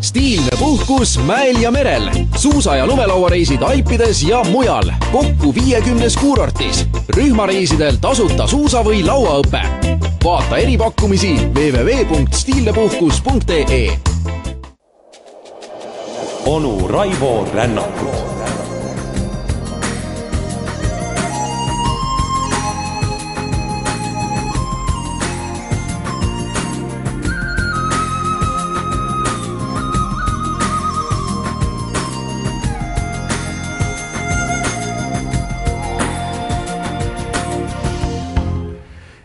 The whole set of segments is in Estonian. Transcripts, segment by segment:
stiilne puhkus mäel ja merel, suusa- ja lumelauareisid Alpides ja mujal, kokku viiekümnes kuurortis. rühmareisidel tasuta suusa- või lauaõpe. vaata eripakkumisi www.stiilnepuhkus.ee. onu Raivo Rännakut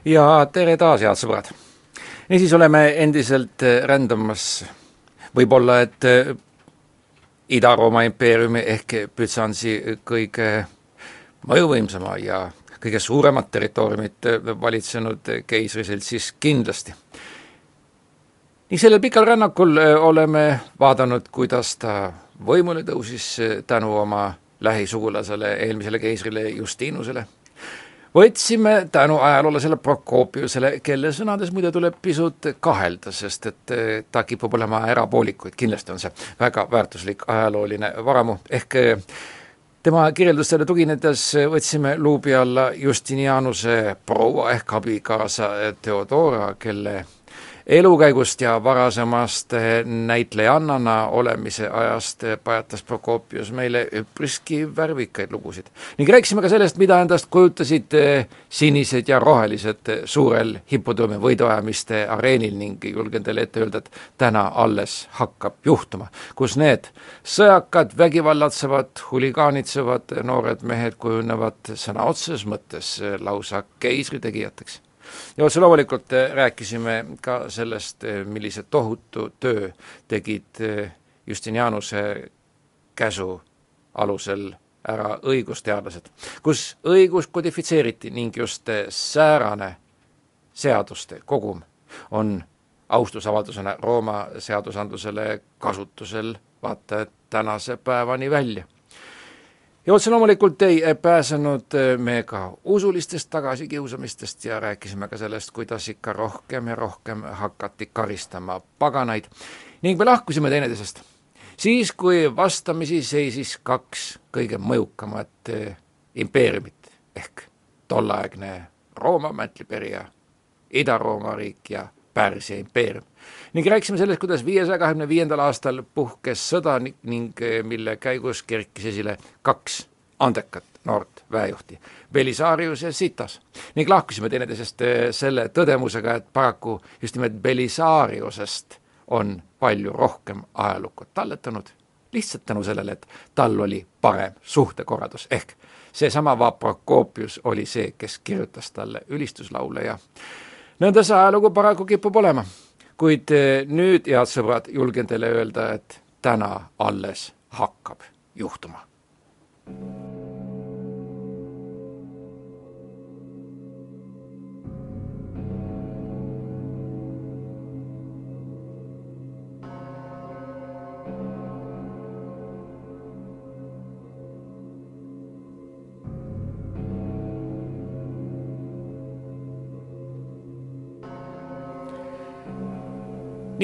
ja tere taas, head sõbrad! niisiis oleme endiselt äh, rändamas võib-olla, et äh, Ida-Rooma impeeriumi ehk Bütsansi kõige mõjuvõimsama ja kõige suuremat territooriumit valitsenud keisriselt siis kindlasti. ning sellel pikal rännakul oleme vaadanud, kuidas ta võimule tõusis tänu oma lähisugulasele, eelmisele keisrile Justinusele võtsime tänu ajaloolasele Prokopiusele, kelle sõnades muide tuleb pisut kahelda, sest et eh, ta kipub olema erapoolikuid, kindlasti on see väga väärtuslik ajalooline varamu, ehk eh, tema kirjeldustele tuginedes võtsime luubi alla Justinianuse proua ehk abikaasa Theodora, kelle elukäigust ja varasemast näitlejannana olemise ajast pajatas Prokopius meile üpriski värvikaid lugusid. ning rääkisime ka sellest, mida endast kujutasid sinised ja rohelised suurel hipodroomi võiduajamiste areenil ning julgen teile ette öelda, et täna alles hakkab juhtuma, kus need sõjakad, vägivallatsevad, huligaanitsevad noored mehed kujunevad sõna otseses mõttes lausa keisritegijateks ja otse loomulikult äh, rääkisime ka sellest, äh, millise tohutu töö tegid äh, Justinianuse käsu alusel ära õigusteadlased, kus õigus kodifitseeriti ning just säärane seaduste kogum on austusavaldusena Rooma seadusandlusele kasutusel. Vaata et tänase päevani välja ja otse loomulikult ei pääsenud äh, me ka usulistest tagasikiusamistest ja rääkisime ka sellest, kuidas ikka rohkem ja rohkem hakati karistama paganaid ning me lahkusime teineteisest. siis, kui vastamisi seisis kaks kõige mõjukamat äh, impeeriumit ehk tolleaegne Rooma mäntliperija, Ida-Rooma riik ja Pärsia impeerium. Ning rääkisime sellest, kuidas viiesaja kahekümne viiendal aastal puhkes sõda ning, eh, mille käigus kerkis esile kaks andekat noort väejuhti, Belisarius ja Sitas. ning lahkusime teineteisest eh, selle tõdemusega, et paraku just nimelt Belisariusest on palju rohkem ajalukku talletanud, lihtsalt tänu sellele, et tal oli parem suhtekorraldus, ehk seesama Vaprokopius oli see, kes kirjutas talle ülistuslaule ja nõnda see ajalugu paraku kipub olema. Kuid eh, nüüd, head sõbrad, julgen teile öelda, et täna alles hakkab juhtuma.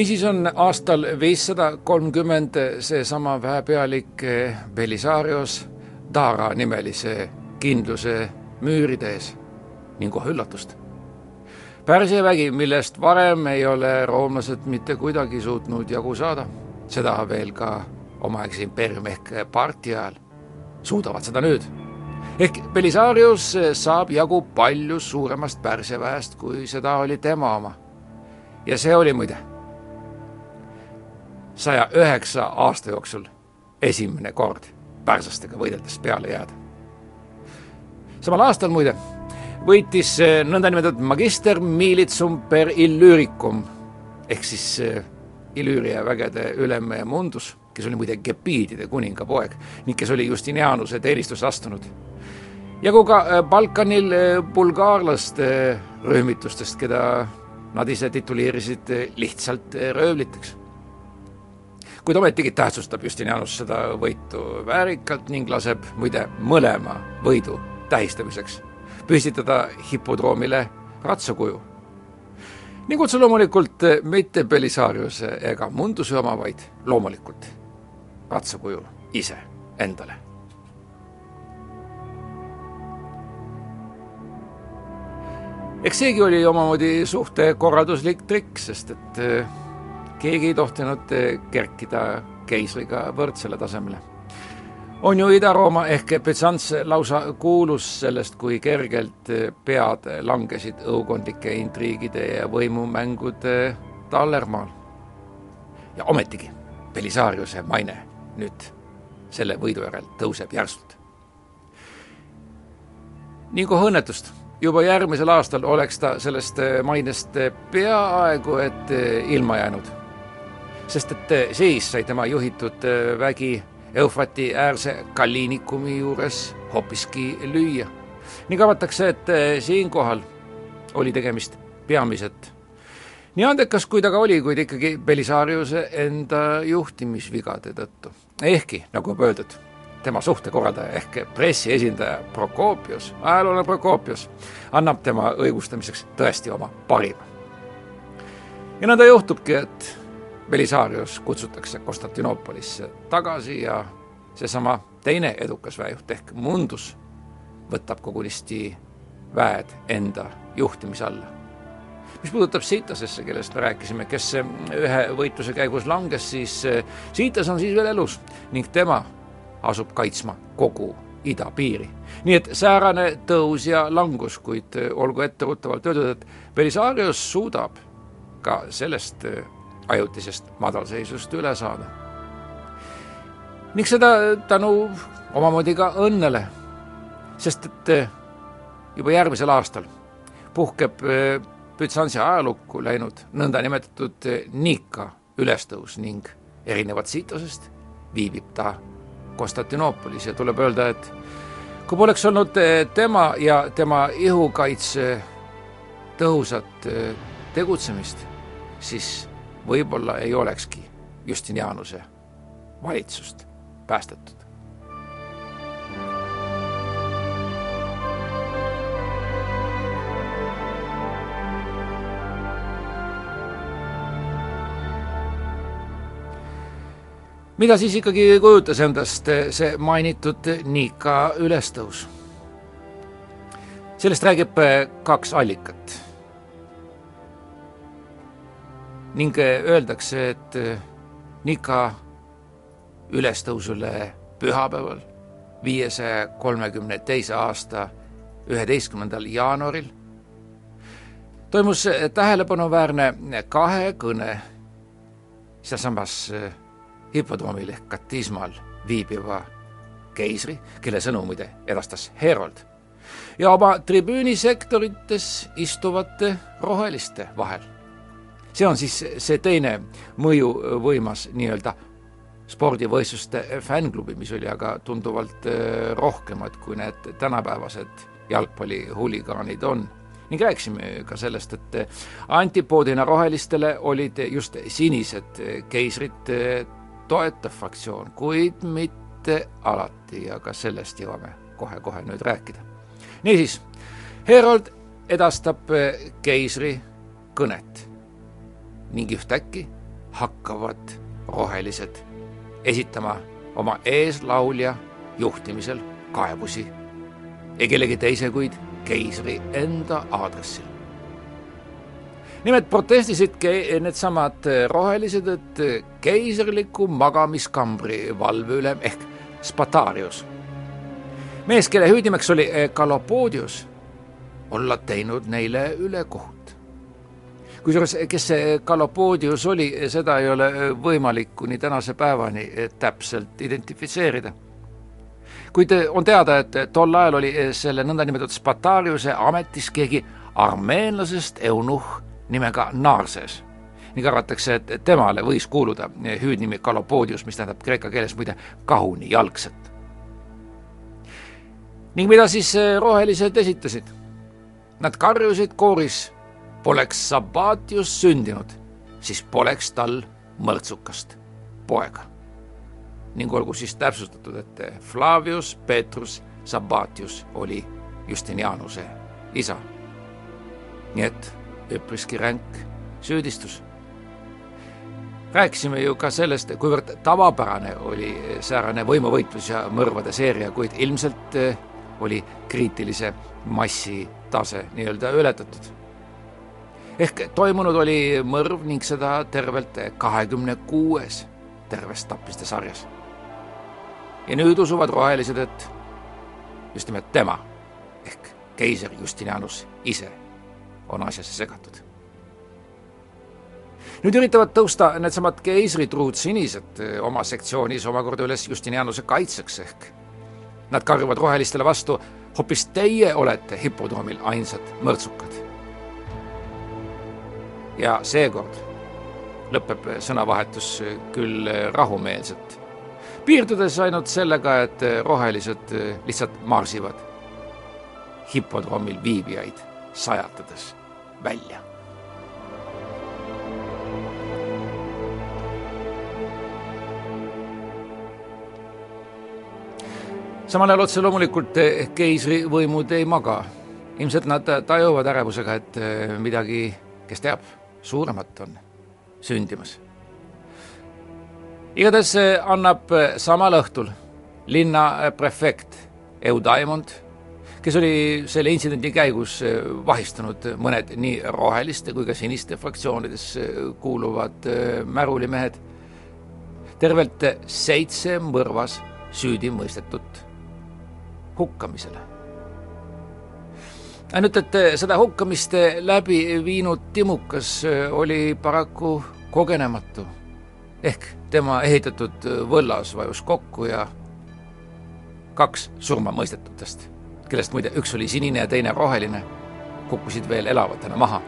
Niisiis on aastal viissada kolmkümmend seesama väepealik Belisarios Dara nimelise kindluse müüride ees ning kohe üllatust. Pärsia vägi, millest varem ei ole roomlased mitte kuidagi suutnud jagu saada, seda veel ka omaaegse impeeriumi ehk parti ajal, suudavad seda nüüd. ehk Belisarius saab jagu palju suuremast Pärsia väest, kui seda oli tema oma. ja see oli muide saja üheksa aasta jooksul esimene kord pärslastega võideldes peale jääda. samal aastal muide võitis nõndanimetatud magister militsum per illyricum ehk siis eh, Illüüria vägede ülem Mundus, kes oli muide Gepiidide kuninga poeg ning kes oli Justinianuse teenistusse astunud. ja kui ka eh, Balkanil eh, bulgaarlaste rühmitustest, keda nad ise tituleerisid lihtsalt röövliteks kuid ometigi tähtsustab Justinianus seda võitu väärikalt ning laseb muide mõlema võidu tähistamiseks püstitada hipodroomile ratsakuju. ning otse loomulikult mitte Belisariuse ega Munduse oma, vaid loomulikult ratsakuju ise endale. eks seegi oli omamoodi suht korralduslik trikk, sest et eh, keegi ei tohtinud eh, kerkida keisriga võrdsele tasemele. on ju Ida-Rooma ehk Byzants lausa kuulus sellest, kui kergelt eh, pead langesid õukondlike intriigide ja võimumängude tallermaal. ja ometigi Belisariuse maine nüüd selle võidu järel tõuseb järsult. kui õnnetust, juba järgmisel aastal oleks ta sellest mainest peaaegu et ilma jäänud. Sest et siis sai tema juhitud vägi Eufrati äärse Kallinikumi juures hoopiski lüüa. ning arvatakse, et siinkohal oli tegemist peamiselt nii andekas, kui ta ka oli, kuid ikkagi Belisariuse enda juhtimisvigade tõttu ehkki, nagu juba öeldud, tema suhtekorraldaja ehk pressiesindaja Prokopius, ajaloolane Prokopius, annab tema õigustamiseks tõesti oma parima. ja nõnda juhtubki, et Belisarius kutsutakse Konstantinoopolisse tagasi ja seesama teine edukas väejuht ehk Mundus võtab kogunisti väed enda juhtimise alla mis puudutab Siitasesse, kellest me rääkisime, kes ühe võitluse käigus langes, siis eh, Siitas on siis veel elus ning tema asub kaitsma kogu idapiiri. nii et säärane tõus ja langus, kuid eh, olgu etteruttavalt öeldud, et Belisarius suudab ka sellest eh, ajutisest madalseisust üle saada. ning seda tänu omamoodi ka õnnele, sest et juba järgmisel aastal puhkeb Bütsansi ajalukku läinud nõndanimetatud Nika ülestõus ning erinevalt Siitosest viibib ta Konstantinoopolis ja tuleb öelda, et kui poleks olnud tema ja tema ihukaitse tõhusat tegutsemist, siis võib-olla ei olekski Justinianuse valitsust päästetud. mida siis ikkagi kujutas endast see mainitud Nika ülestõus? sellest räägib kaks allikat. Ning öeldakse, et Nika ülestõusule pühapäeval, viiesaja kolmekümne teise aasta üheteistkümnendal jaanuaril toimus tähelepanuväärne kahekõne sealsamas hipodroomil ehk katismal viibiva keisri, kelle sõnu muide edastas Herold, ja oma tribüünisektorites istuvate roheliste vahel. See on siis see teine mõjuvõimas nii-öelda spordivõistluste fännklubi, mis oli aga tunduvalt äh, rohkemad, kui need tänapäevased jalgpallihuligaanid on. Ning rääkisime ka sellest, et antipoodina rohelistele olid just sinised keisrid toetav fraktsioon, kuid mitte alati. Ja ka sellest jõuame kohe-kohe nüüd rääkida. niisiis, Herold edastab keisri kõnet ning ühtäkki hakkavad rohelised esitama oma eeslaulja juhtimisel kaebusi ei kellegi teise, kuid keisri enda aadressil nimelt protestisid needsamad rohelised, et keisriliku magamiskambri valveülem ehk Spatarius, mees, kelle hüüdnimeks oli Galopodius, olla teinud neile ülekohut. Kusjuures, kes see Galopodius oli, seda ei ole võimalik kuni tänase päevani täpselt identifitseerida kuid on teada, et tol ajal oli selle nõndanimetatud Spatariuse ametis keegi armeenlasest eunuhh nimega Narses ning arvatakse, et temale võis kuuluda hüüdnimi Kalopodius, mis tähendab kreeka keeles muide kahuni jalgset. ning mida siis rohelised esitasid? Nad karjusid kooris, poleks Sabbatius sündinud, siis poleks tal mõrtsukast poega. ning olgu siis täpsustatud, et Flavius Petrus Sabbatius oli Justinianuse isa. nii et üpriski ränk süüdistus. rääkisime ju ka sellest, kuivõrd tavapärane oli säärane võimuvõitlus ja mõrvade seeria, kuid ilmselt oli kriitilise massi tase nii-öelda ületatud. Ehk toimunud oli mõrv ning seda tervelt kahekümne kuues terves tapmiste sarjas. ja nüüd usuvad rohelised, et just nimelt tema ehk keiser Justinianus ise on asjasse segatud. nüüd üritavad tõusta needsamad keisritruud sinised oma sektsioonis omakorda üles Justinianuse kaitseks ehk nad karjuvad rohelistele vastu, hoopis teie olete hipodroomil ainsad mõrtsukad. Ja seekord lõpeb sõnavahetus küll rahumeelselt, piirdudes ainult sellega, et rohelised lihtsalt marsivad hipodroomil viibijaid sajatades välja. samal ajal otse loomulikult keisrivõimud ei maga. ilmselt nad tajuvad ärevusega, et midagi, kes teab, suuremat on sündimas. igatahes annab samal õhtul linna prefekt Eudaimond kes oli selle intsidendi käigus äh, vahistanud mõned nii roheliste kui ka siniste fraktsioonidesse kuuluvad märulimehed. tervelt seitse mõrvas süüdi mõistetut hukkamisele. Ainult, et äh, seda hukkamist läbi viinud timukas oli paraku kogenematu. ehk tema ehitatud võllas vajus kokku ja kaks surmamõistetutest kellest muide üks oli sinine ja teine roheline, kukkusid veel elavatena maha.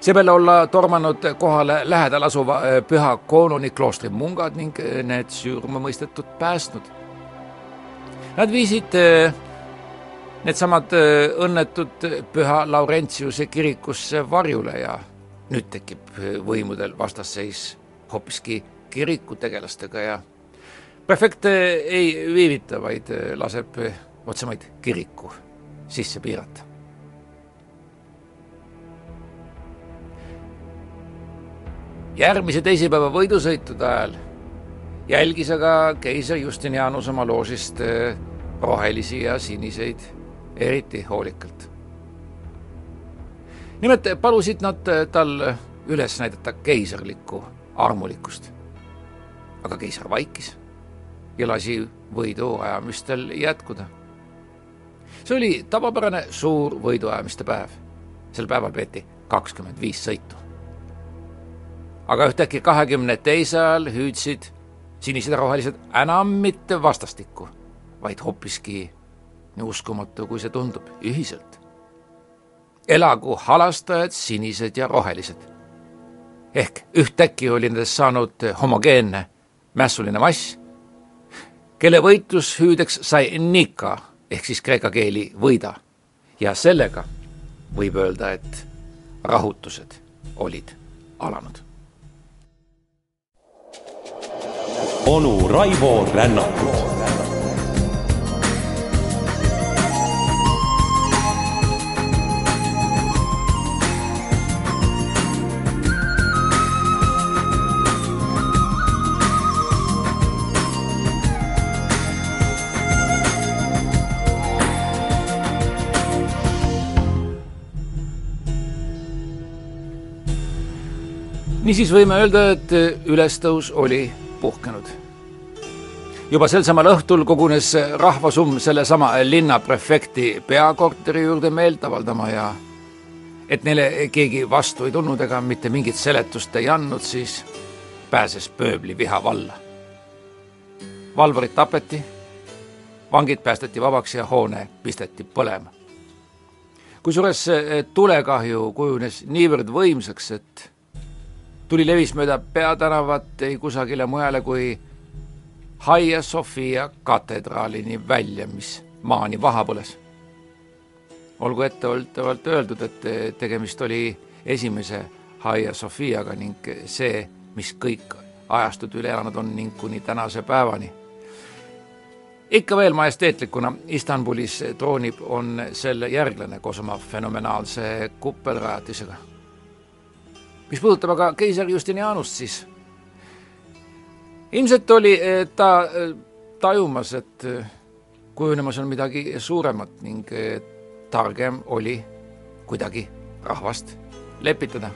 seepeale olla tormanud kohale lähedal asuva äh, püha Koonuni kloostri mungad ning äh, need surmamõistetud päästnud. Nad viisid äh, needsamad õnnetud püha Laurentiuse kirikusse varjule ja nüüd tekib võimudel vastasseis hoopiski kirikutegelastega ja prefekt ei viivita, vaid laseb otsemaid kiriku sisse piirata. järgmise teisipäeva võidusõitude ajal jälgis aga keiser Justinianus oma loožist rohelisi ja siniseid eriti hoolikalt. nimelt palusid nad eh, tal üles näidata keiserlikku armulikkust. aga keiser vaikis ja lasi võiduajamistel jätkuda see oli tavapärane suur võiduajamiste päev. sel päeval peeti kakskümmend viis sõitu. aga ühtäkki kahekümne teise ajal hüüdsid sinised ja rohelised enam mitte vastastikku, vaid hoopiski, nii uskumatu kui see tundub, ühiselt. elagu halastajad, sinised ja rohelised. ehk ühtäkki oli nendest saanud homogeenne mässuline mass, kelle võitlushüüdeks sai Nika ehk siis kreeka keeli võida. ja sellega võib öelda, et rahutused olid alanud. onu Raivo Rännakut niisiis võime öelda, et ülestõus oli puhkenud. juba sel samal õhtul kogunes rahvasumm sellesama linnaprefekti peakorteri juurde meelt avaldama ja et neile keegi vastu ei tulnud ega mitte mingit seletust ei andnud, siis pääses pööbli viha valla. valvurid tapeti, vangid päästeti vabaks ja hoone pisteti põlema. kusjuures tulekahju kujunes niivõrd võimsaks, et tuli levis mööda peatänavat ei kusagile mujale kui Haia Sofia katedraalini välja, mis maani vaha põles. olgu etteoltavalt öeldud, et tegemist oli esimese Haia Sofiaga ning see, mis kõik ajastud üle elanud on ning kuni tänase päevani. ikka veel majesteetlikuna Istanbulis troonib, on selle järglane koos oma fenomenaalse kuppelrajatisega mis puudutab aga keiser Justinianust, siis ilmselt oli ta tajumas, et kujunemas on midagi suuremat ning targem oli kuidagi rahvast lepitada.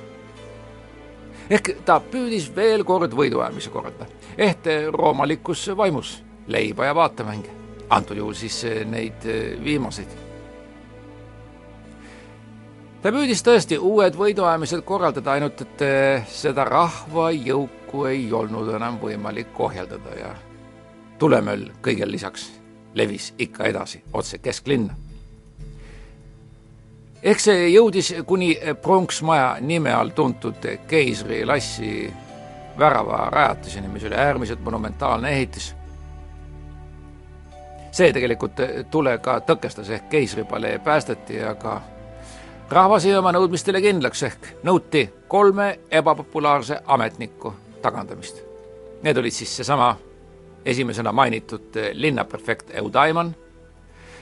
ehk ta püüdis veel kord võiduajamise korraldada, ehk roomalikus vaimus leiba ja vaatemänge, antud juhul siis neid viimaseid. Ta püüdis tõesti uued võiduajamised korraldada, ainult et seda rahvajõuku ei olnud enam võimalik ohjeldada ja tulemöll kõigel lisaks levis ikka edasi otse kesklinna ehk see jõudis kuni pronksmaja nime all tuntud keisri lassi väravarajatiseni, mis oli äärmiselt monumentaalne ehitis. see tegelikult tulega tõkestas ehk keisripalee päästeti, aga rahvas jäi oma nõudmistele kindlaks ehk nõuti kolme ebapopulaarse ametniku tagandamist. Need olid siis seesama esimesena mainitud linnaprefekt Eudaimon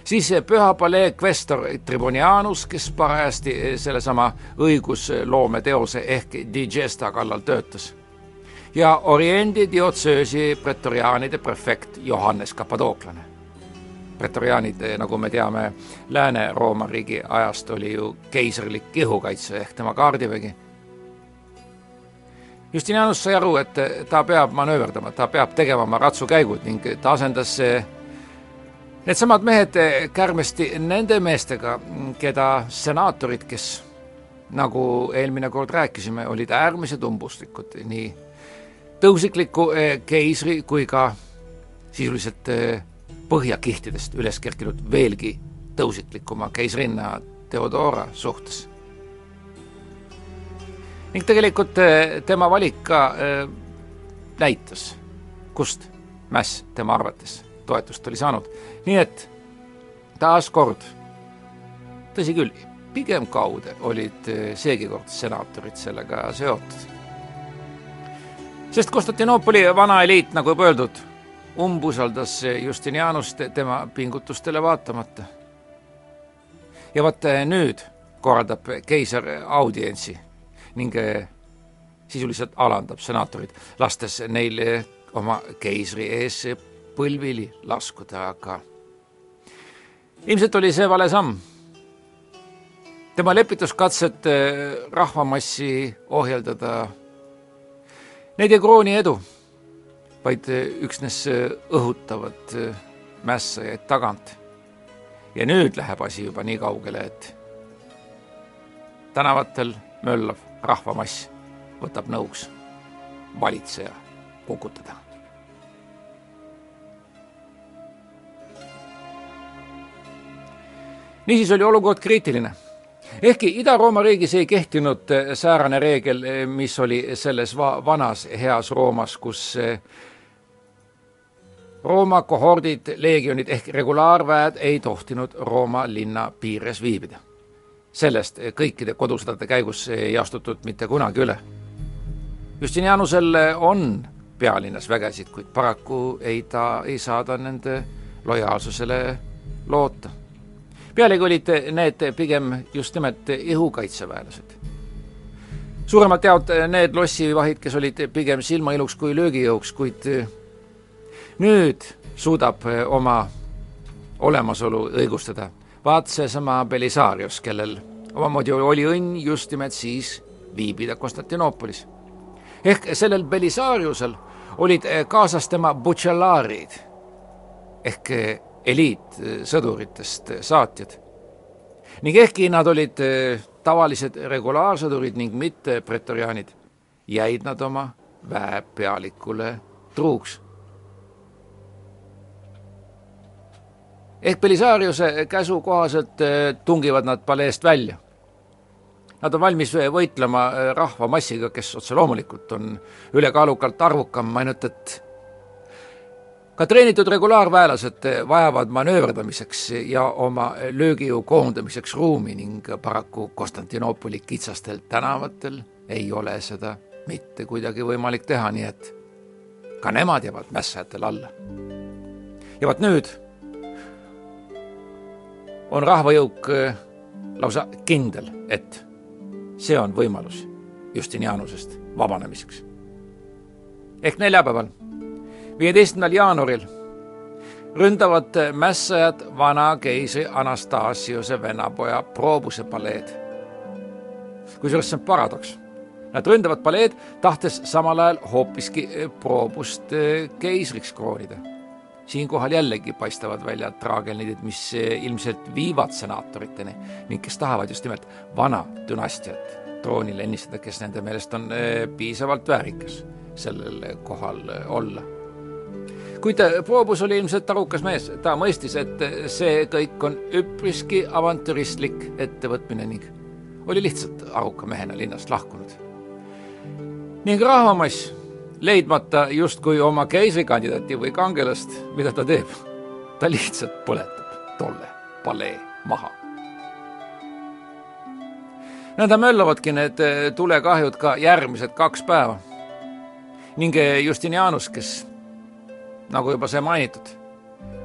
siis Püha Palee kvestor Tribunianus, kes parajasti sellesama õigusloometeose ehk digesta kallal töötas. ja Oriendi diotsöösi pretoriaanide prefekt Johannes Kapadooklane. Pretoriaanid, nagu me teame, Lääne-Rooma riigi ajast oli ju keisrlik kihukaitse ehk tema kaardivägi. Justinianus sai aru, et ta peab manööverdama, ta peab tegema oma ratsukäigud ning ta asendas Needsamad mehed kärmesti nende meestega, keda senaatorid, kes nagu eelmine kord rääkisime, olid äärmised umbustlikud nii tõusikliku eh, keisri kui ka sisuliselt eh, põhjakihtidest üles kerkinud veelgi tõusiklikuma keisrinna Theodora suhtes. ning tegelikult eh, tema valik ka näitas, kust mäss tema arvates toetust oli saanud. nii et taaskord, tõsi küll, pigem kaude olid eh, seegi kord senaatorid sellega seotud. sest Konstantinoopoli vana eliit, nagu juba öeldud, umbusaldas Justinianust tema pingutustele vaatamata. ja vot eh, nüüd korraldab keiser audientsi ning eh, sisuliselt alandab senaatorid, lastes neil oma keisri ees põlvili laskuda, aga ilmselt oli see vale samm. tema lepituskatsed rahvamassi ohjeldada, need ei krooni edu, vaid äh, üksnes äh, õhutavad mässajaid tagant. ja nüüd läheb asi juba nii kaugele, et tänavatel möllav rahvamass võtab nõuks valitseja kukutada niisiis oli olukord kriitiline. ehkki Ida-Rooma riigis ei kehtinud eh, säärane reegel, eh, mis oli selles va vanas heas Roomas, kus eh, Rooma kohordid, leegionid ehk regulaarväed ei tohtinud Rooma linna piires viibida. sellest kõikide kodusõdade käigus ei astutud mitte kunagi üle. Justinianusel on pealinnas vägesid, kuid paraku ei ta, ei saa ta nende lojaalsusele loota pealegi olid need pigem just nimelt õhukaitseväelased. suuremalt jaolt need lossivahid, kes olid pigem silmailuks kui löögijõuks, kuid nüüd suudab oma olemasolu õigustada. vaat seesama Belisarius, kellel omamoodi oli õnn just nimelt siis viibida Konstantinoopolis. ehk sellel Belisariusel olid kaasas tema butšellaarid ehk eliitsõduritest saatjad. ning ehkki nad olid eh, tavalised regulaarsõdurid ning mitte pretoriaanid, jäid nad oma väepealikule truuks. Ehk Belisariuse käsu kohaselt eh, tungivad nad paleest välja. Nad on valmis võitlema eh, rahvamassiga, kes otse loomulikult on ülekaalukalt arvukam, ainult et ka treenitud regulaarväelased vajavad manööverdamiseks ja oma löögijõu koondamiseks ruumi ning paraku Konstantinoopoli kitsastel tänavatel ei ole seda mitte kuidagi võimalik teha, nii et ka nemad jäävad mässajatele alla. ja vot nüüd on rahvajõuk lausa kindel, et see on võimalus Justinianusest vabanemiseks. ehk neljapäeval, viieteistkümnendal jaanuaril ründavad mässajad vana keisri Anastasiuse vennapoja Probuse paleed. kusjuures see on paradoks. Nad ründavad paleed, tahtes samal ajal hoopiski Probust keisriks kroonida. Siinkohal jällegi paistavad välja traagelnidid, mis ilmselt viivad senaatoriteni ning kes tahavad just nimelt vana dünastiat troonile ennistada, kes nende meelest on piisavalt väärikas sellel kohal olla kuid Probus oli ilmselt arukas mees, ta mõistis, et see kõik on üpriski avantüristlik ettevõtmine ning oli lihtsalt aruka mehena linnast lahkunud. ning rahvamass, leidmata justkui oma keisrikandidaati või kangelast, mida ta teeb, ta lihtsalt põletab tolle palee maha. nõnda möllavadki need tulekahjud ka järgmised kaks päeva. Ning Justinianus, kes nagu juba sai mainitud,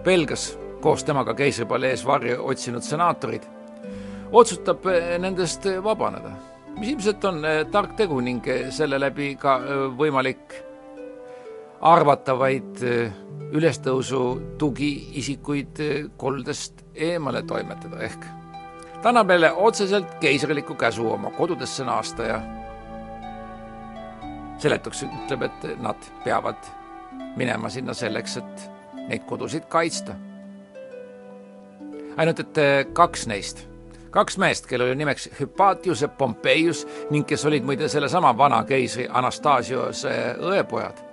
pelgas koos temaga keisripalees varju otsinud senaatorid, otsustab eh, nendest vabaneda, mis ilmselt on eh, tark tegu ning eh, selle läbi ka võimalik arvatavaid ülestõusu tugiisikuid koldest eemale toimetada, ehk ta annab neile otseselt keisriliku käsu oma kodudesse naasta ja seletuks ütleb, et nad peavad minema sinna selleks, et neid kodusid kaitsta. ainult et eh, kaks neist, kaks meest, kellel oli nimeks Hypatius ja Pompeius ning kes olid muide sellesama vana keisri Anastasiose õepojad,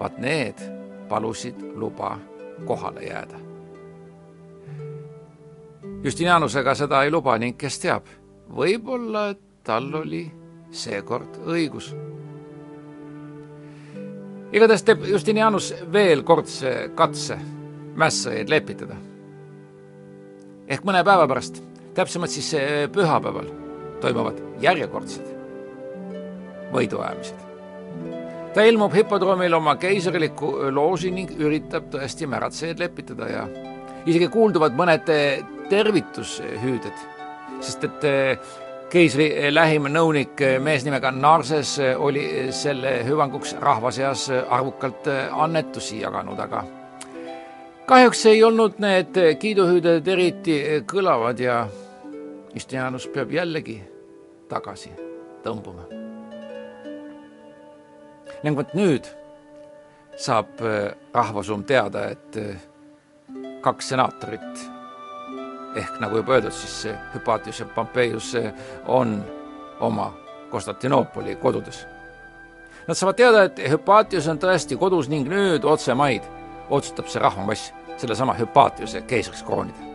vaat need palusid luba kohale jääda. Justinianusega seda ei luba ning kes teab, võib-olla tal oli seekord õigus igatahes teeb Justinianus veel kordse katse mässajaid lepitada. ehk mõne päeva pärast, täpsemalt siis pühapäeval, toimuvad järjekordsed võiduajamised. Ta ilmub hipodroomil oma keisriliku looži ning üritab tõesti märatsejaid lepitada ja isegi kuulduvad mõned tervitushüüded, sest et keisri lähim nõunik, mees nimega Narses, oli selle hüvanguks rahva seas arvukalt annetusi jaganud, aga kahjuks ei olnud need kiiduhüüded eriti kõlavad ja Justinianus peab jällegi tagasi tõmbuma. Ning vot nüüd saab rahvasum teada, et kaks senaatorit ehk nagu juba öeldud, siis see Hüpatius ja Pompeius on oma Konstantinoopoli kodudes. Nad saavad teada, et Hüpatius on tõesti kodus ning nüüd otsemaid otsustab see rahvamass sellesama Hüpatiuse keisriks kroonida.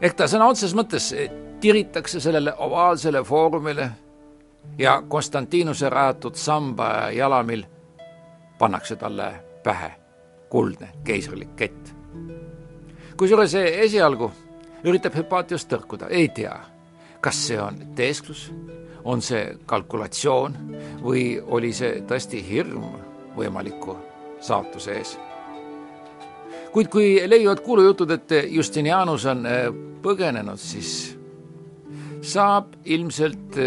ehk ta sõna otseses mõttes tiritakse sellele ovaalsele foorumile ja Konstantinuse rajatud samba jalamil pannakse talle pähe kuldne keisrilik kett kusjuures esialgu üritab Hüpatius tõrkuda, ei tea, kas see on teesklus, on see kalkulatsioon või oli see tõesti hirm võimaliku saatuse ees. kuid kui leiavad kuulujutud, et Justinianus on äh, põgenenud, siis saab ilmselt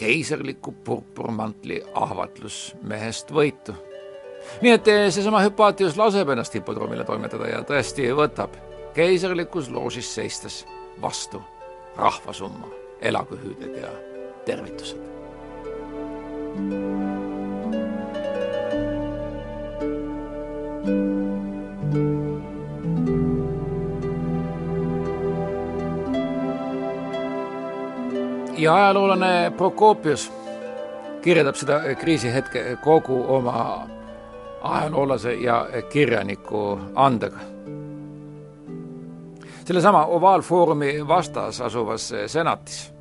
keisrliku purpurmantli ahvatlus mehest võitu nii et eh, seesama Hüpatius laseb ennast hipodroomile toimetada ja tõesti võtab keisrilikus loožis seistes vastu rahvasumma, elagu hüüded ja tervitused. Ja ajaloolane Prokopius kirjeldab seda kriisihetke kogu oma ajaloolase ja kirjaniku andega. sellesama Ovaalfoorumi vastas asuvas senatis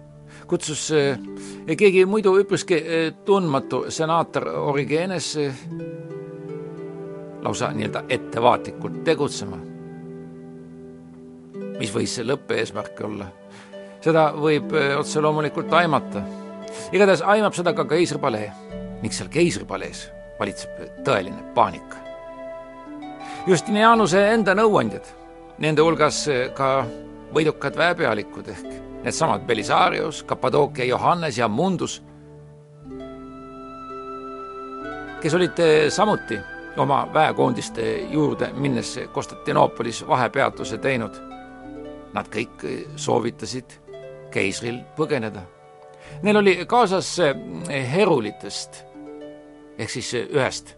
kutsus keegi muidu üpriski tundmatu senaator Origenes lausa nii-öelda ettevaatlikult tegutsema. mis võis see lõppeesmärk olla? seda võib eh, otse loomulikult aimata. igatahes aimab seda ka keisripalee ning seal keisripalees valitseb tõeline paanika. Justinianuse enda nõuandjad, nende hulgas eh, ka võidukad väepealikud ehk needsamad Belisarius, Kappadookia Johannes ja Mundus, kes olid eh, samuti oma väekoondiste juurde minnes Konstantinoopolis vahepeatuse teinud. Nad kõik soovitasid keisril põgeneda. Neil oli kaasas herulitest ehk siis ühest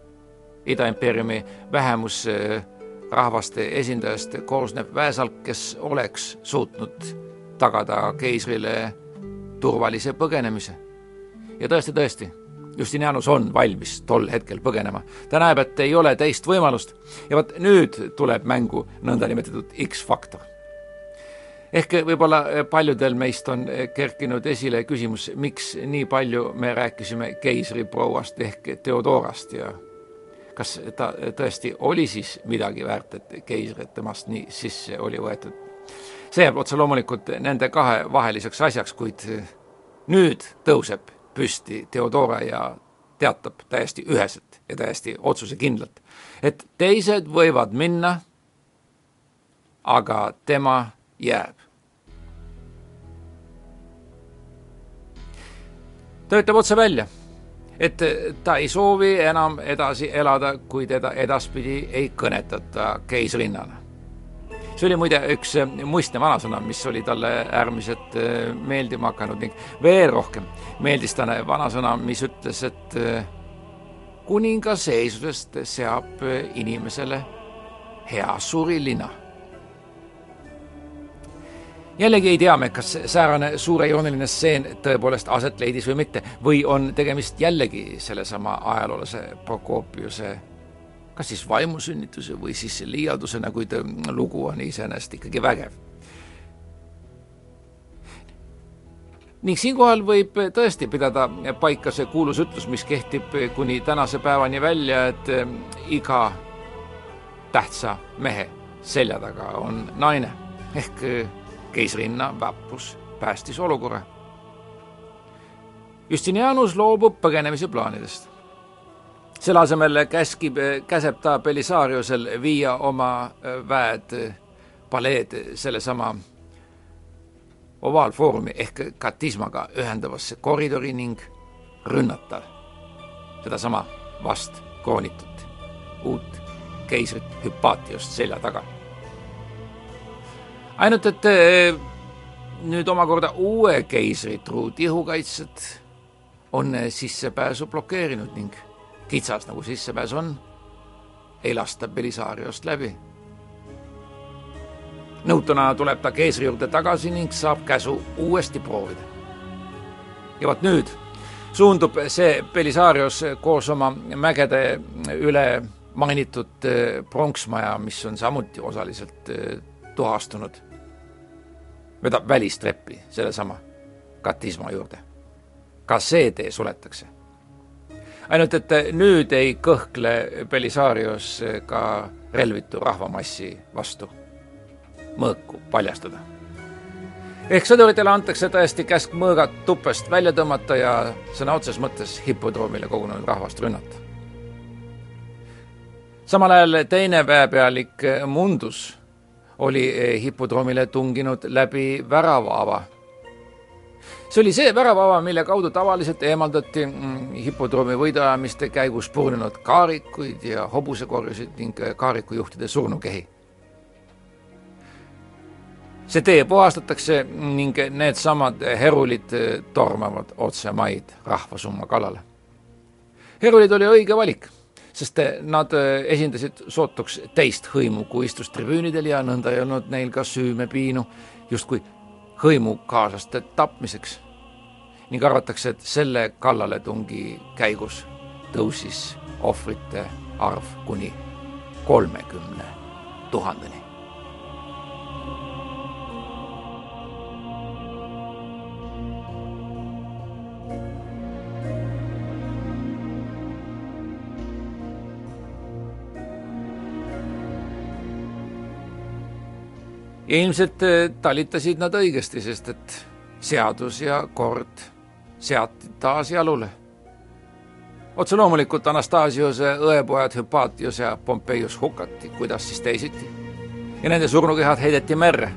Ida-impeeriumi vähemusrahvaste esindajast koosnev väesalk, kes oleks suutnud tagada keisrile turvalise põgenemise. ja tõesti, tõesti, Justinianus on valmis tol hetkel põgenema. ta näeb, et ei ole teist võimalust ja vot nüüd tuleb mängu nõndanimetatud X-faktor. Ehk võib-olla paljudel meist on kerkinud esile küsimus, miks nii palju me rääkisime keisriprouast ehk Theodorast ja kas ta tõesti oli siis midagi väärt, et keisrit temast nii sisse oli võetud. see jääb otse loomulikult nende kahe vaheliseks asjaks, kuid nüüd tõuseb püsti Theodora ja teatab täiesti üheselt ja täiesti otsusekindlalt, et teised võivad minna, aga tema jääb. Ta ütleb otse välja, et ta ei soovi enam edasi elada, kui teda edaspidi ei kõnetata keisrinnana see oli muide üks muistne vanasõna, mis oli talle äärmiselt äh, meeldima hakanud ning veel rohkem meeldis talle vanasõna, mis ütles, et äh, kuninga seisusest seab inimesele hea surilina. Jällegi ei tea me, kas säärane suurejooneline stseen tõepoolest aset leidis või mitte või on tegemist jällegi sellesama ajaloolase Prokopiuse kas siis vaimusünnituse või siis liialdusena, kuid lugu on iseenesest ikkagi vägev. ning siinkohal võib tõesti pidada paika see kuulus ütlus, mis kehtib kuni tänase päevani välja, et iga tähtsa mehe selja taga on naine ehk keisrinna väprus päästis olukorra. Justinianus loobub põgenemise plaanidest selle asemel käskib, käseb ta Belisariusel viia oma äh, väed äh, paleed sellesama ovaalfoorumi ehk katismaga ühendavasse koridori ning rünnata sedasama vast kroonitud uut keisrit Hüpatiost selja taga. Ainult et nüüd omakorda uue keisri truud ihukaitsjad on sissepääsu blokeerinud ning kitsas nagu sissepääs on, ei lasta Belisariost läbi. nõutuna tuleb ta keisri juurde tagasi ning saab käsu uuesti proovida. ja vot nüüd suundub see Belisarios koos oma mägede üle mainitud eh, pronksmaja, mis on samuti osaliselt eh, tuhastunud, vedab välistreppi sellesama katisma juurde. ka see tee suletakse ainult et nüüd ei kõhkle Belisarios ka relvitu rahvamassi vastu mõõku paljastada. ehk sõduritele antakse tõesti käsk mõõgad tupest välja tõmmata ja sõna otseses mõttes hipodroomile kogunenud rahvast rünnata. samal ajal teine väepealik Mundus oli hipodroomile tunginud läbi väravaava see oli see väravava, mille kaudu tavaliselt eemaldati mm, hipodroomi võiduajamiste käigus purunenud kaarikuid ja hobusekorjusid ning äh, kaarikujuhtide surnukehi. see tee puhastatakse ning needsamad herulid äh, tormavad otse maid rahvasumma kallale. herulid oli õige valik, sest nad esindasid sootuks teist hõimu, kui istus tribüünidel ja nõnda ei olnud neil ka süümepiinu justkui hõimukaaslaste tapmiseks ning arvatakse, et selle kallaletungi käigus tõusis ohvrite arv kuni kolmekümne tuhandeni. Ilmselt äh, talitasid nad õigesti, sest et seadus ja kord seati taas jalule. otse loomulikult Anastasiuse õepojad Hüpatius ja Pompeius hukati, kuidas siis teisiti. ja nende surnukehad heideti merre.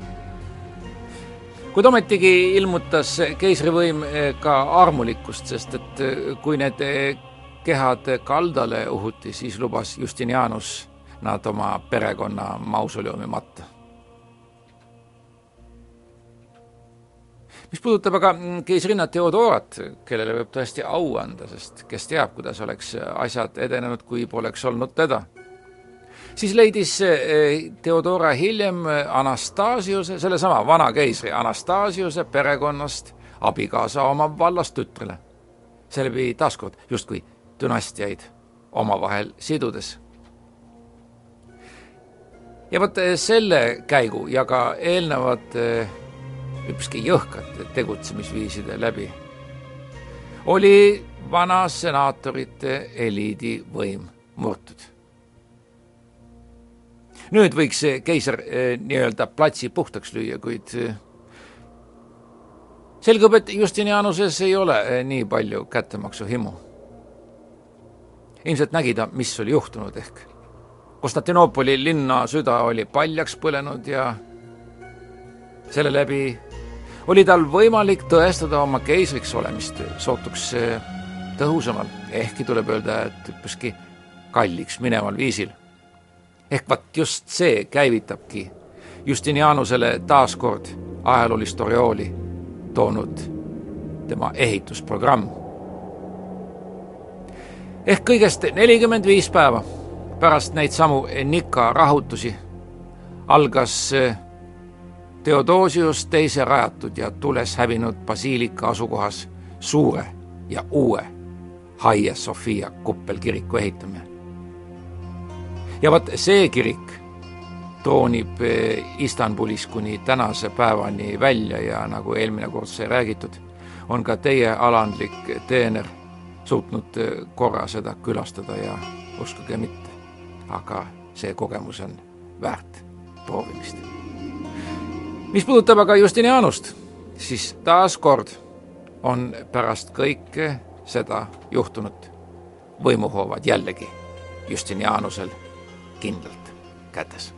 kuid ometigi ilmutas keisrivõim äh, ka armulikkust, sest et kui need kehad kaldale uhuti, siis lubas Justinianus nad oma perekonna mausoleumi matta. Mis puudutab aga keisrinna Theodorat, kellele võib tõesti au anda, sest kes teab, kuidas oleks asjad edenenud, kui poleks olnud teda siis leidis eh, Theodora hiljem Anastasiuse, sellesama vana keisri Anastasiuse perekonnast abikaasa oma vallastütrele. seeläbi taaskord justkui dünastiaid omavahel sidudes. ja vot eh, selle käigu ja ka eelnevate üpski jõhkrate tegutsemisviiside läbi oli vana senaatorite eliidi võim murtud nüüd võiks keiser eh, nii-öelda platsi puhtaks lüüa, kuid eh, selgub, et Justinianuses ei ole eh, nii palju kättemaksuhimu. ilmselt nägi ta, mis oli juhtunud, ehk Konstantinoopoli linna süda oli paljaks põlenud ja selle läbi oli tal võimalik tõestada oma keisriks olemist sootuks tõhusamal, ehkki tuleb öelda, et üpriski kalliks mineval viisil ehk vaat just see käivitabki Justinianusele taaskord ajaloolist oriooli toonud tema ehitusprogramm. ehk kõigest nelikümmend viis päeva pärast neid samu Nika rahutusi algas Theodosius teise rajatud ja tules hävinud basiilika asukohas suure ja uue Hagia Sophia kuppelkiriku ehitamine ja vot see kirik troonib eh, Istanbulis kuni tänase päevani välja ja nagu eelmine kord sai räägitud, on ka teie alandlik teener suutnud eh, korra seda külastada ja uskuge mitte, aga see kogemus on väärt proovimist. Mis puudutab aga Justinianust, siis taaskord on pärast kõike seda juhtunut võimuhoovad jällegi Justinianusel kindlalt kätes.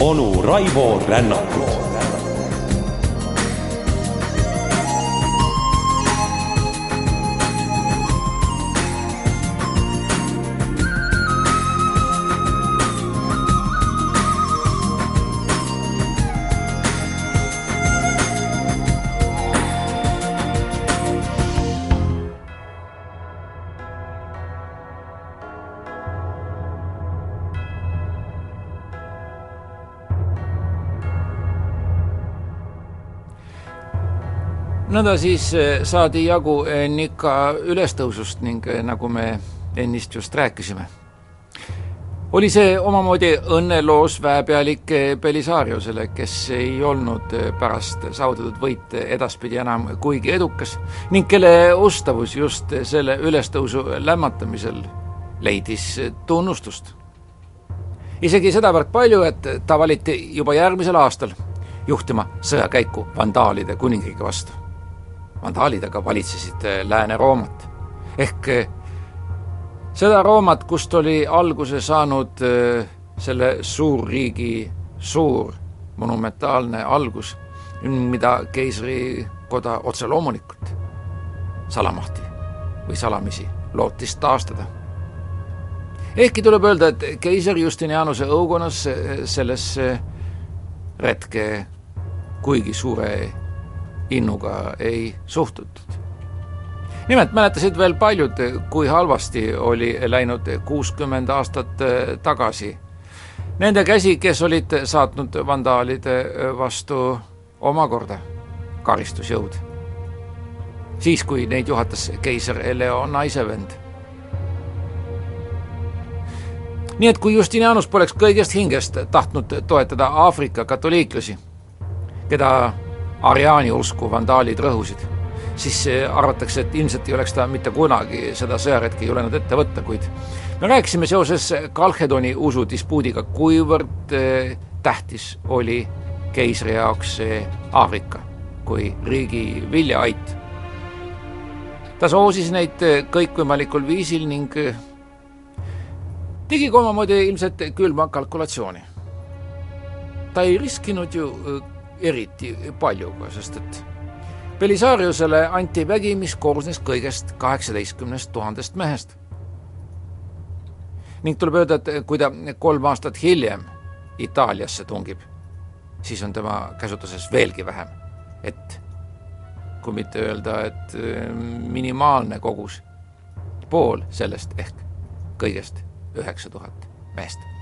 onu Raivo Rännakut nõnda siis eh, saadi jagu eh, Nika ülestõusust ning eh, nagu me ennist just rääkisime, oli see omamoodi õnneloos väepealik Belisariusele, kes ei olnud pärast saavutatud võite edaspidi enam kuigi edukas ning kelle ustavus just selle ülestõusu lämmatamisel leidis tunnustust. isegi sedavõrd palju, et ta valiti juba järgmisel aastal juhtima sõjakäiku vandaalide kuningriigi vastu vandaalid aga valitsesid eh, Lääne-Roomat. ehk eh, seda Roomat, kust oli alguse saanud eh, selle suurriigi suur monumentaalne algus, mida keisrikoda otse loomulikult salamahti või salamisi lootis taastada. ehkki tuleb öelda, et keiser Justinianuse õukonnas sellesse retke kuigi suure innuga ei suhtutud. nimelt mäletasid veel paljud, kui halvasti oli läinud kuuskümmend aastat tagasi nende käsi, kes olid saatnud vandaalide vastu omakorda karistusjõud. siis, kui neid juhatas keiser Leo naisevend. nii et kui Justinianus poleks kõigest hingest tahtnud toetada Aafrika katoliiklasi, keda Ariaani usku vandaalid rõhusid, siis arvatakse, et ilmselt ei oleks ta mitte kunagi seda sõjaretki julenud ette võtta, kuid me rääkisime seoses Kalhedoni usudispuudiga, kuivõrd eh, tähtis oli keisri jaoks Aafrika kui riigi viljaait. ta soosis neid kõikvõimalikul viisil ning tegi ka omamoodi ilmselt külma kalkulatsiooni. ta ei riskinud ju eriti paljuga, sest et Belisariusele anti vägi, mis koosnes kõigest kaheksateistkümnest tuhandest mehest. ning tuleb öelda, et kui ta kolm aastat hiljem Itaaliasse tungib, siis on tema käsutuses veelgi vähem, et kui mitte öelda, et äh, minimaalne kogus, pool sellest ehk kõigest üheksa tuhat meest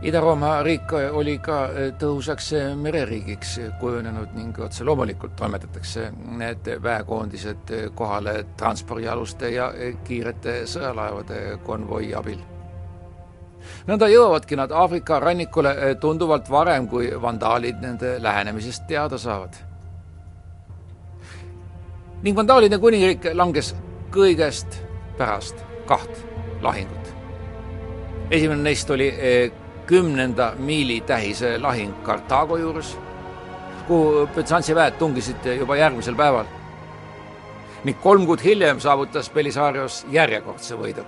Ida-Rooma riik oli ka tõhusaks mereriigiks kujunenud ning otse loomulikult toimetatakse need väekoondised kohale transpordialuste ja kiirete sõjalaevade konvoi abil. nõnda jõuavadki nad Aafrika rannikule tunduvalt varem, kui vandaalid nende lähenemisest teada saavad. ning vandaalide kuningriik langes kõigest pärast kaht lahingut. esimene neist oli kümnenda miili tähise lahing Kartaago juures, kuhu Byzantsi väed tungisid juba järgmisel päeval. ning kolm kuud hiljem saavutas Belisarios järjekordse võidu.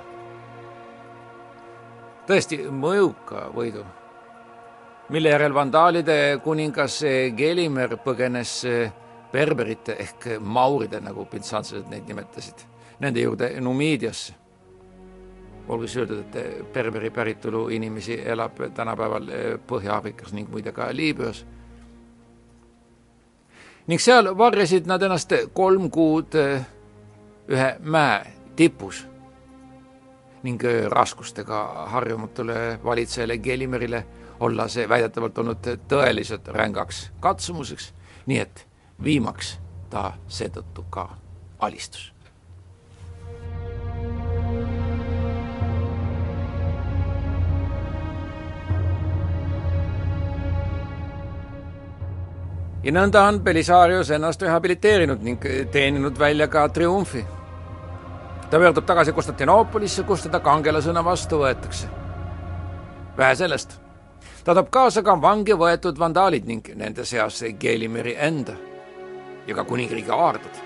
tõesti mõjuka võidu, mille järel vandaalide kuningas Gelimer põgenes berberite ehk mauride, nagu byzantslased neid nimetasid, nende juurde Numiidiasse olgu siis öeldud, et berberi päritolu inimesi elab tänapäeval eh, Põhja-Aafrikas ning muide ka Liibüas. ning seal varjasid nad ennast kolm kuud eh, ühe mäe tipus ning eh, raskustega harjumatule valitsejale Gelimerile olla see väidetavalt olnud tõeliselt rängaks katsumuseks, nii et viimaks ta seetõttu ka alistus. Ja nõnda on Belisarius ennast rehabiliteerinud ning teeninud välja ka triumfi. ta pöördub tagasi Konstantinoopolisse, kus teda kangelasena vastu võetakse. vähe sellest, ta toob kaasa ka vangi võetud vandaalid ning nende seas Gelimeri enda ja ka kuningriigi aardad.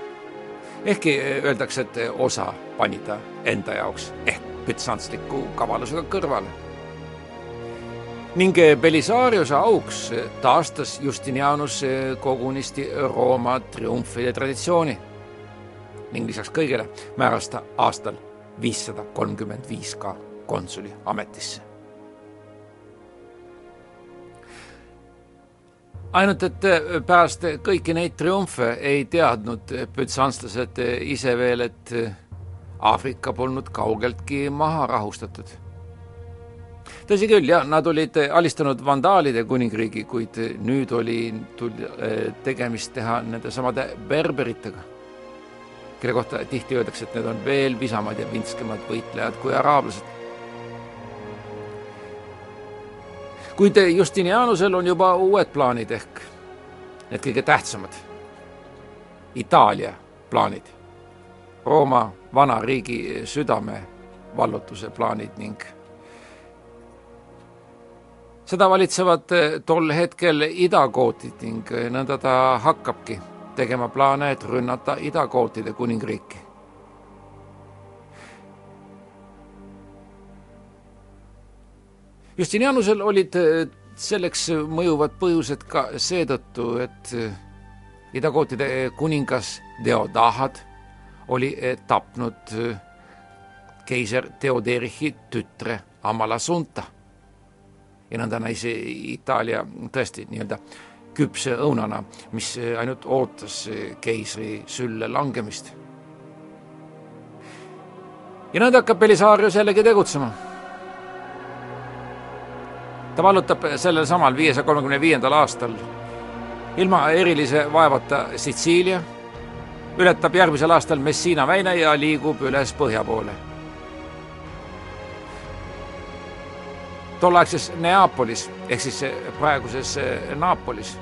ehkki öeldakse, et osa pani ta enda jaoks ehk bütsantsliku kavalusega kõrvale ning Belisariuse auks taastas Justinianus kogunisti Rooma triumfide traditsiooni ning lisaks kõigele määras ta aastal viissada kolmkümmend viis ka konsuli ametisse. ainult et pärast kõiki neid triumfe ei teadnud bütsantslased ise veel, et Aafrika polnud kaugeltki maha rahustatud tõsi küll, jah, nad olid alistanud vandaalide kuningriigi, kuid nüüd oli, tuli eh, tegemist teha nende samade berberitega, kelle kohta tihti öeldakse, et need on veel visamad ja vintskemad võitlejad kui araablased. kuid Justinianusel on juba uued plaanid ehk need kõige tähtsamad, Itaalia plaanid, Rooma vana riigi südame vallutuse plaanid ning seda valitsevad eh, tol hetkel idakootid ning eh, nõnda ta hakkabki tegema plaane, et rünnata idakootide kuningriiki. Justinianusel olid eh, selleks mõjuvad põhjused ka seetõttu, et idakootide kuningas Deodahad oli tapnud keiser Theoderichi tütre Amalasunta ja nõnda näis Itaalia tõesti nii-öelda küpse õunana, mis ainult ootas keisri sülle langemist. ja nõnda hakkab Belisarius jällegi tegutsema. ta vallutab sellel samal viiesaja kolmekümne viiendal aastal ilma erilise vaevata Sitsiilia, ületab järgmisel aastal Messina väina ja liigub üles põhja poole tolleaegses Neapolis ehk siis praeguses Naapolis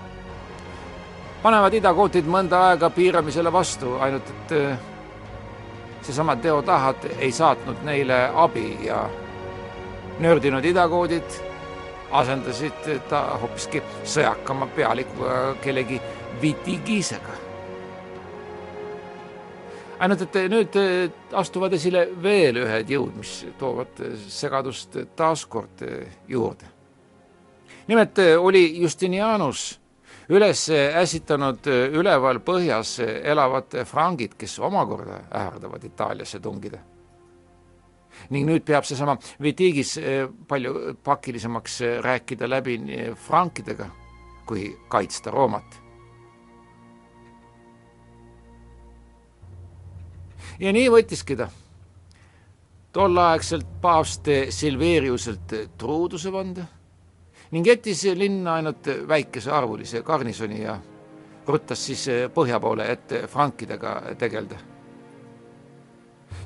panevad idakootid mõnda aega piiramisele vastu, ainult et äh, seesama Deodahat ei saatnud neile abi ja nördinud idakoodid asendasid ta hoopiski sõjakama pealikuga kellegi Vitigisega. Ainult et nüüd astuvad esile veel ühed jõud, mis toovad segadust taaskord juurde. nimelt oli Justinianus üles ässitanud üleval põhjas elavad frangid, kes omakorda ähvardavad Itaaliasse tungida ning nüüd peab seesama Vitigis eh, palju pakilisemaks eh, rääkida läbi frankidega, kui kaitsta Roomat. Ja nii võttiski ta. Tolleaegselt paavst Silveriuselt truuduse vande ning jättis linna ainult väikesearvulise garnisoni ja ruttas siis põhja poole, et frankidega tegeleda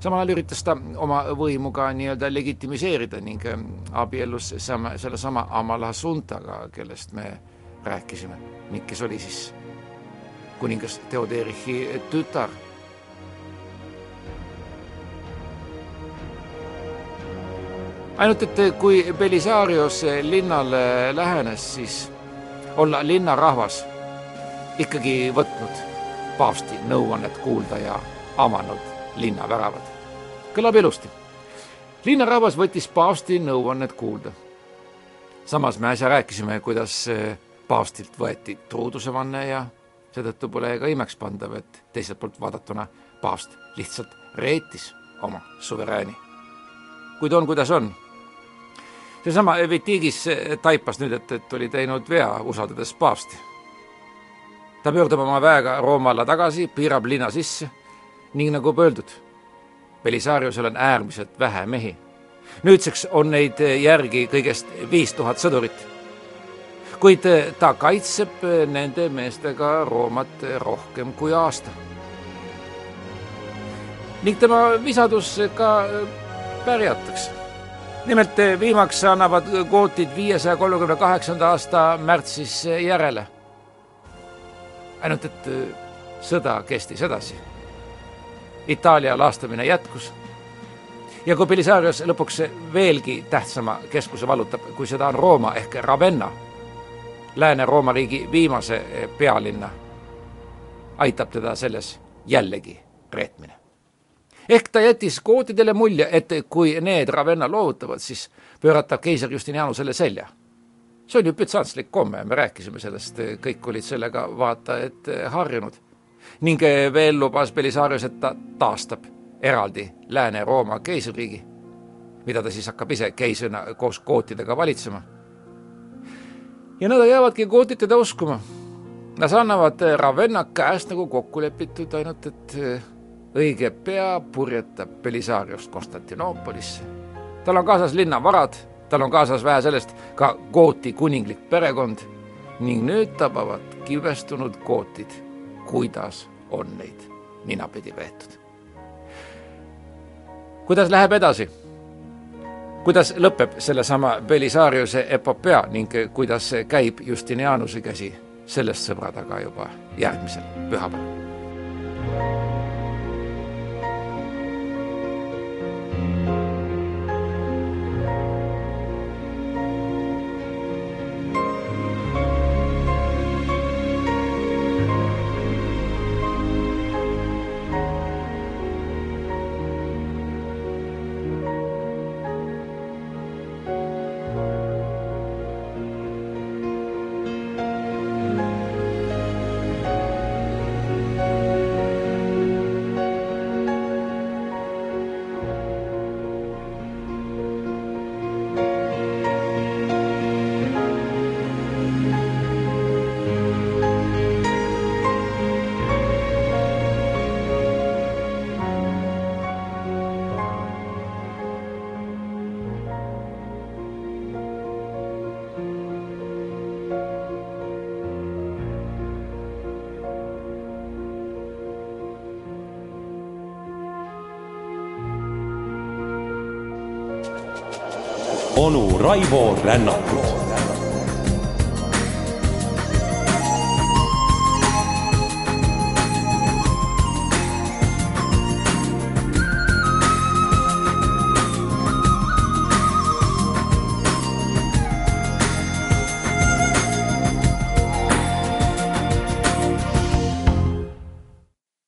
samal ajal üritas ta oma võimu ka nii-öelda legitimiseerida ning abiellus sama, sellesama Amalasunthaga, kellest me rääkisime. Ning kes oli siis kuningas Theoderichi tütar. Ainult et kui Belisarios linnale lähenes, siis olla linnarahvas ikkagi võtnud paavsti nõuannet kuulda ja avanud linnaväravad. kõlab ilusti. linnarahvas võttis paavsti nõuannet kuulda. samas me äsja rääkisime, kuidas eh, paavstilt võeti truudusevanne ja seetõttu pole ka imekspandav, et teiselt poolt vaadatuna paavst lihtsalt reetis oma suverääni. kuid on, kuidas on. Seesama Vitigis taipas nüüd, et, et oli teinud vea, usaldades paavsti. ta pöördub oma väega Rooma alla tagasi, piirab linna sisse ning nagu öeldud, Belisariusel on äärmiselt vähe mehi. nüüdseks on neid järgi kõigest viis tuhat sõdurit. kuid ta kaitseb nende meestega Roomat rohkem kui aasta. ning tema visadus ka pärjatakse. Nimelt viimaks annavad gootid viiesaja kolmekümne kaheksanda aasta märtsis järele. ainult et sõda kestis edasi Itaalia laastamine jätkus. ja kui Belisarius lõpuks veelgi tähtsama keskuse vallutab, kui seda on Rooma ehk Ravenna, Lääne-Rooma riigi viimase pealinna, aitab teda selles jällegi reetmine. Ehk ta jättis gootidele mulje, et kui need Ravenna loovutavad, siis pööratab keiser Justinianusele selja see on ju bütsantslik komme, me rääkisime sellest, kõik olid sellega vaata et harjunud ning eh, veel lubas Belisarius, et ta taastab eraldi Lääne-Rooma keisririigi, mida ta siis hakkab ise keisrina koos gootidega valitsema. ja nõnda jäävadki gootid teda uskuma. Nad annavad Ravenna käest nagu kokku lepitud, ainult et eh, õige pea purjetab Belisariust Konstantinoopolisse. tal on kaasas linnavarad, tal on kaasas vähe sellest ka gooti kuninglik perekond ning nüüd tabavad kibestunud gootid kuidas on neid ninapidi peetud. kuidas läheb edasi? kuidas lõpeb sellesama Belisariuse epopöa ning kuidas käib Justinianuse käsi sellest sõbra taga juba järgmisel pühapäeval? Onu Raivo Rännakut